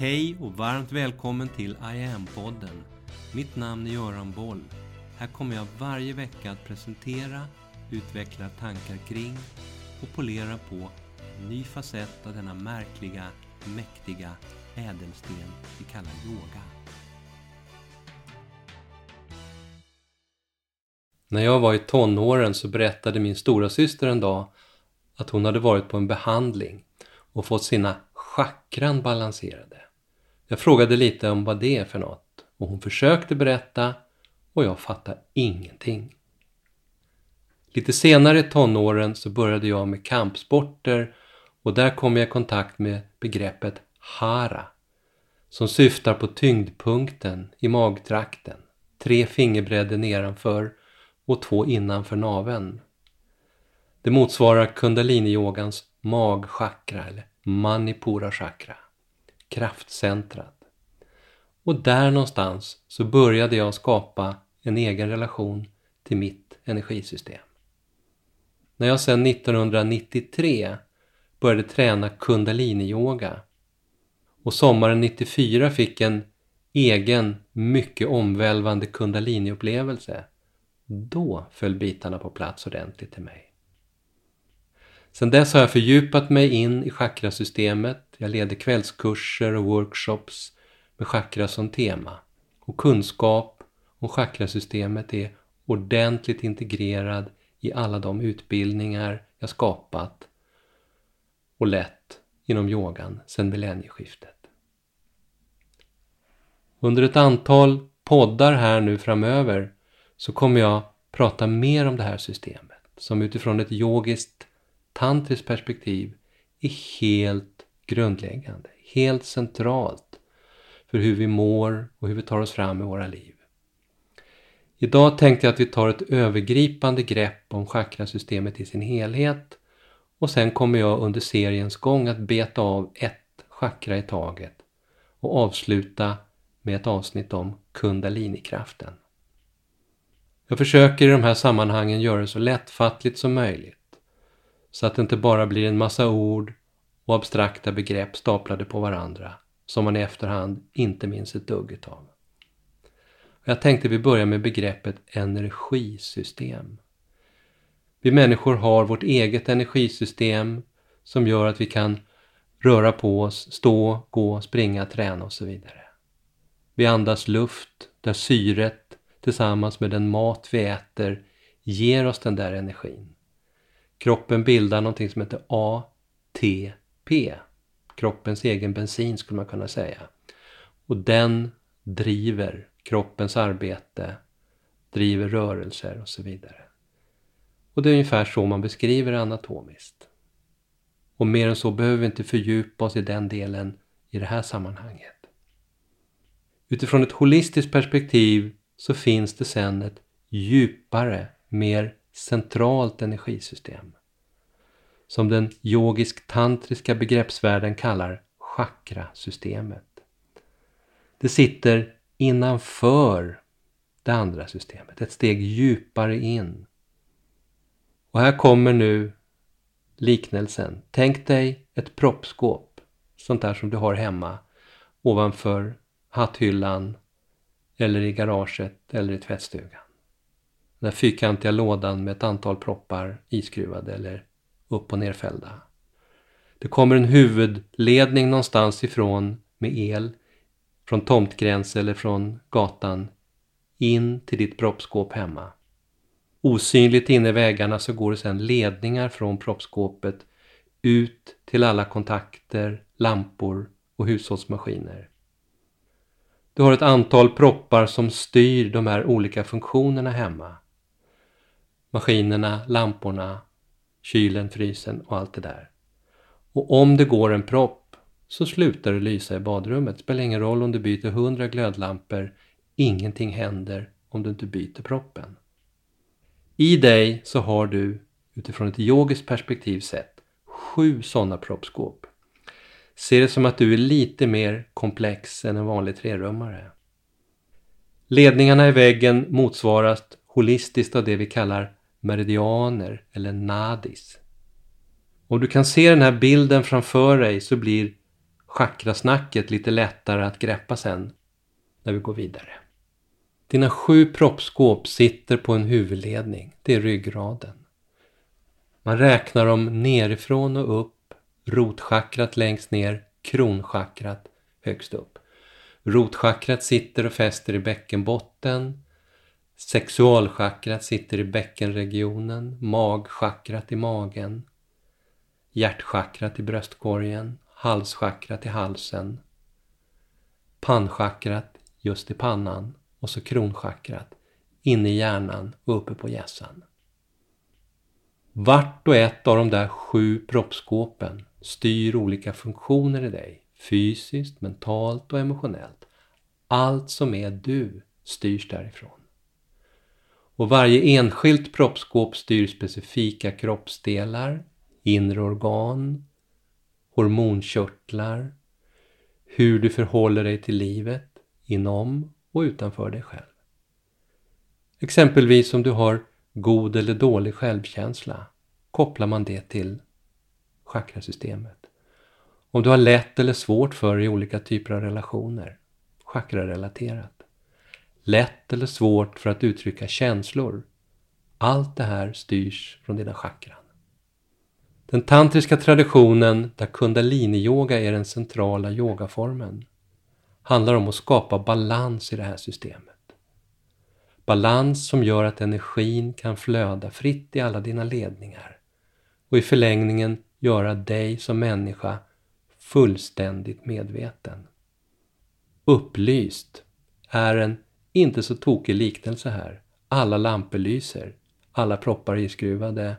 Hej och varmt välkommen till I am-podden. Mitt namn är Göran Boll. Här kommer jag varje vecka att presentera, utveckla tankar kring och polera på en ny facett av denna märkliga, mäktiga ädelsten vi kallar yoga. När jag var i tonåren så berättade min stora syster en dag att hon hade varit på en behandling och fått sina chakran balanserade. Jag frågade lite om vad det är för något och hon försökte berätta och jag fattade ingenting. Lite senare i tonåren så började jag med kampsporter och där kom jag i kontakt med begreppet hara som syftar på tyngdpunkten i magtrakten, tre fingerbredder nedanför och två innanför naveln. Det motsvarar kundalini-yogans magchakra eller manipura chakra, kraftcentrat. Och där någonstans så började jag skapa en egen relation till mitt energisystem. När jag sedan 1993 började träna Kundaliniyoga och sommaren 94 fick en egen, mycket omvälvande Kundaliniupplevelse. då föll bitarna på plats ordentligt till mig. Sedan dess har jag fördjupat mig in i chakrasystemet. Jag leder kvällskurser och workshops med chakra som tema. Och kunskap om chakrasystemet är ordentligt integrerad i alla de utbildningar jag skapat och lett inom yogan sedan millennieskiftet. Under ett antal poddar här nu framöver så kommer jag prata mer om det här systemet som utifrån ett yogiskt tantriskt perspektiv är helt grundläggande, helt centralt för hur vi mår och hur vi tar oss fram i våra liv. Idag tänkte jag att vi tar ett övergripande grepp om chakrasystemet i sin helhet och sen kommer jag under seriens gång att beta av ett chakra i taget och avsluta med ett avsnitt om kundalinikraften. Jag försöker i de här sammanhangen göra det så lättfattligt som möjligt så att det inte bara blir en massa ord och abstrakta begrepp staplade på varandra som man i efterhand inte minns ett dugg utav. Jag tänkte vi börjar med begreppet energisystem. Vi människor har vårt eget energisystem som gör att vi kan röra på oss, stå, gå, springa, träna och så vidare. Vi andas luft där syret tillsammans med den mat vi äter ger oss den där energin. Kroppen bildar någonting som heter ATP. Kroppens egen bensin skulle man kunna säga. Och den driver kroppens arbete, driver rörelser och så vidare. Och det är ungefär så man beskriver det anatomiskt. Och mer än så behöver vi inte fördjupa oss i den delen i det här sammanhanget. Utifrån ett holistiskt perspektiv så finns det sen ett djupare, mer centralt energisystem. Som den yogisk-tantriska begreppsvärlden kallar chakrasystemet. Det sitter innanför det andra systemet, ett steg djupare in. Och här kommer nu liknelsen. Tänk dig ett proppskåp, sånt där som du har hemma ovanför hatthyllan eller i garaget eller i tvättstugan. Den där fyrkantiga lådan med ett antal proppar iskruvade eller upp och nerfällda. Det kommer en huvudledning någonstans ifrån med el från tomtgräns eller från gatan in till ditt proppskåp hemma. Osynligt inne i väggarna så går det sedan ledningar från proppskåpet ut till alla kontakter, lampor och hushållsmaskiner. Du har ett antal proppar som styr de här olika funktionerna hemma. Maskinerna, lamporna, kylen, frysen och allt det där. Och om det går en propp så slutar det lysa i badrummet. Det spelar ingen roll om du byter 100 glödlampor, ingenting händer om du inte byter proppen. I dig så har du utifrån ett yogiskt perspektiv sett sju sådana proppskåp. Se det som att du är lite mer komplex än en vanlig trerummare. Ledningarna i väggen motsvaras holistiskt av det vi kallar meridianer eller nadis. Om du kan se den här bilden framför dig så blir chakrasnacket lite lättare att greppa sen när vi går vidare. Dina sju proppskåp sitter på en huvudledning, det är ryggraden. Man räknar dem nerifrån och upp, rotchakrat längst ner, kronchakrat högst upp. Rotchakrat sitter och fäster i bäckenbotten. Sexualchakrat sitter i bäckenregionen, magchakrat i magen, hjärtchakrat i bröstkorgen, halschakrat i halsen, pannchakrat just i pannan och så kronchakrat inne i hjärnan och uppe på hjässan. Vart och ett av de där sju proppskåpen styr olika funktioner i dig, fysiskt, mentalt och emotionellt. Allt som är du styrs därifrån. Och varje enskilt proppskåp styr specifika kroppsdelar, inre organ, hormonkörtlar, hur du förhåller dig till livet inom och utanför dig själv. Exempelvis om du har god eller dålig självkänsla kopplar man det till chakrasystemet. Om du har lätt eller svårt för i olika typer av relationer, chakrarelaterat. Lätt eller svårt för att uttrycka känslor. Allt det här styrs från dina chakran. Den tantriska traditionen, där kundaliniyoga är den centrala yogaformen, handlar om att skapa balans i det här systemet. Balans som gör att energin kan flöda fritt i alla dina ledningar och i förlängningen göra dig som människa fullständigt medveten. Upplyst är en inte så tokig liknelse här. Alla lampor lyser, alla proppar är iskruvade,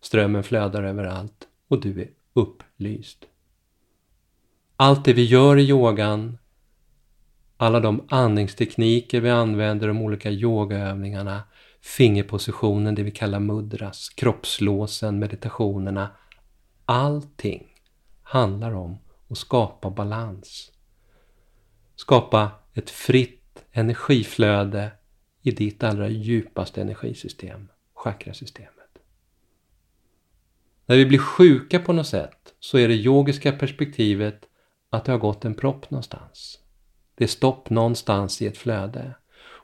strömmen flödar överallt och du är upplyst. Allt det vi gör i yogan, alla de andningstekniker vi använder, de olika yogaövningarna, fingerpositionen, det vi kallar mudras, kroppslåsen, meditationerna. Allting handlar om att skapa balans. Skapa ett fritt energiflöde i ditt allra djupaste energisystem, chakrasystemet. När vi blir sjuka på något sätt så är det yogiska perspektivet att det har gått en propp någonstans. Det är stopp någonstans i ett flöde.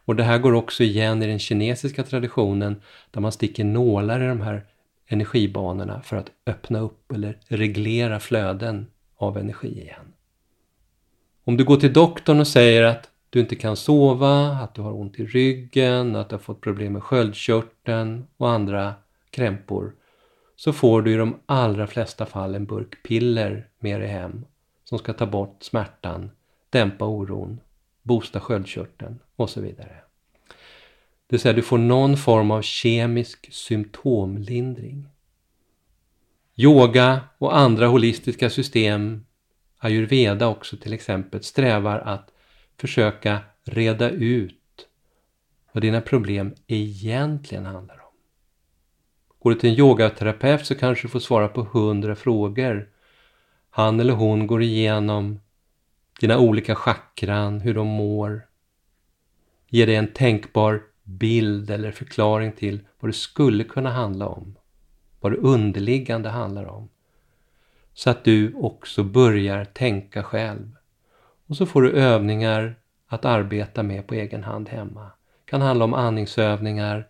Och det här går också igen i den kinesiska traditionen där man sticker nålar i de här energibanorna för att öppna upp eller reglera flöden av energi igen. Om du går till doktorn och säger att du inte kan sova, att du har ont i ryggen, att du har fått problem med sköldkörteln och andra krämpor så får du i de allra flesta fall en burk piller med dig hem som ska ta bort smärtan, dämpa oron, boosta sköldkörteln och så vidare. Det vill säga du får någon form av kemisk symptomlindring. Yoga och andra holistiska system, ayurveda också till exempel, strävar att försöka reda ut vad dina problem egentligen handlar om. Går du till en yogaterapeut så kanske du får svara på hundra frågor. Han eller hon går igenom dina olika chakran, hur de mår. Ger dig en tänkbar bild eller förklaring till vad det skulle kunna handla om. Vad det underliggande handlar om. Så att du också börjar tänka själv. Och så får du övningar att arbeta med på egen hand hemma. Det kan handla om andningsövningar,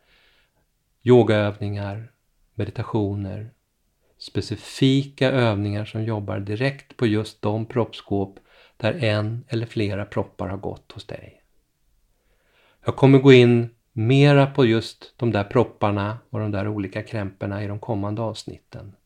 yogaövningar, meditationer, specifika övningar som jobbar direkt på just de proppskåp där en eller flera proppar har gått hos dig. Jag kommer gå in mera på just de där propparna och de där olika krämporna i de kommande avsnitten.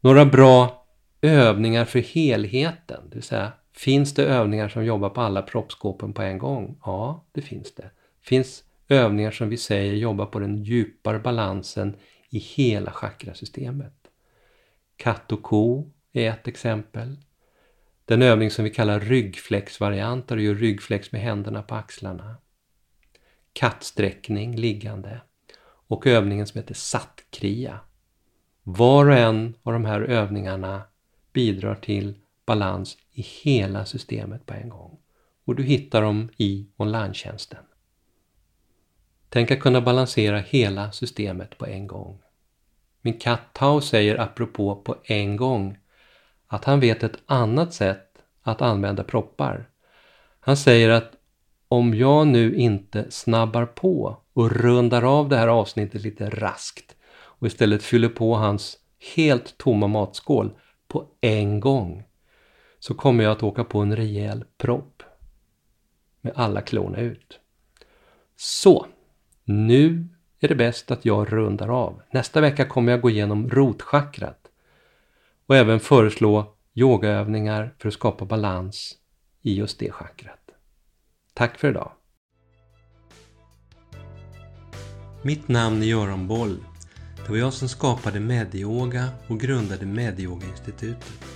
Några bra övningar för helheten, det vill säga finns det övningar som jobbar på alla proppskåpen på en gång? Ja, det finns det. Finns övningar som vi säger jobbar på den djupare balansen i hela chakrasystemet. Katt och ko är ett exempel. Den övning som vi kallar ryggflexvariant, där du gör ryggflex med händerna på axlarna. Kattsträckning liggande. Och övningen som heter sattkria. Var och en av de här övningarna bidrar till balans i hela systemet på en gång. Och du hittar dem i online -tjänsten. Tänk att kunna balansera hela systemet på en gång. Min katt Tao säger apropå på en gång att han vet ett annat sätt att använda proppar. Han säger att om jag nu inte snabbar på och rundar av det här avsnittet lite raskt och istället fyller på hans helt tomma matskål på en gång så kommer jag att åka på en rejäl propp med alla klorna ut. Så, nu är det bäst att jag rundar av. Nästa vecka kommer jag gå igenom rotchakrat och även föreslå yogaövningar för att skapa balans i just det chakrat. Tack för idag! Mitt namn är Göran Boll. Det var jag som skapade Medyoga och grundade Medyoga-institutet.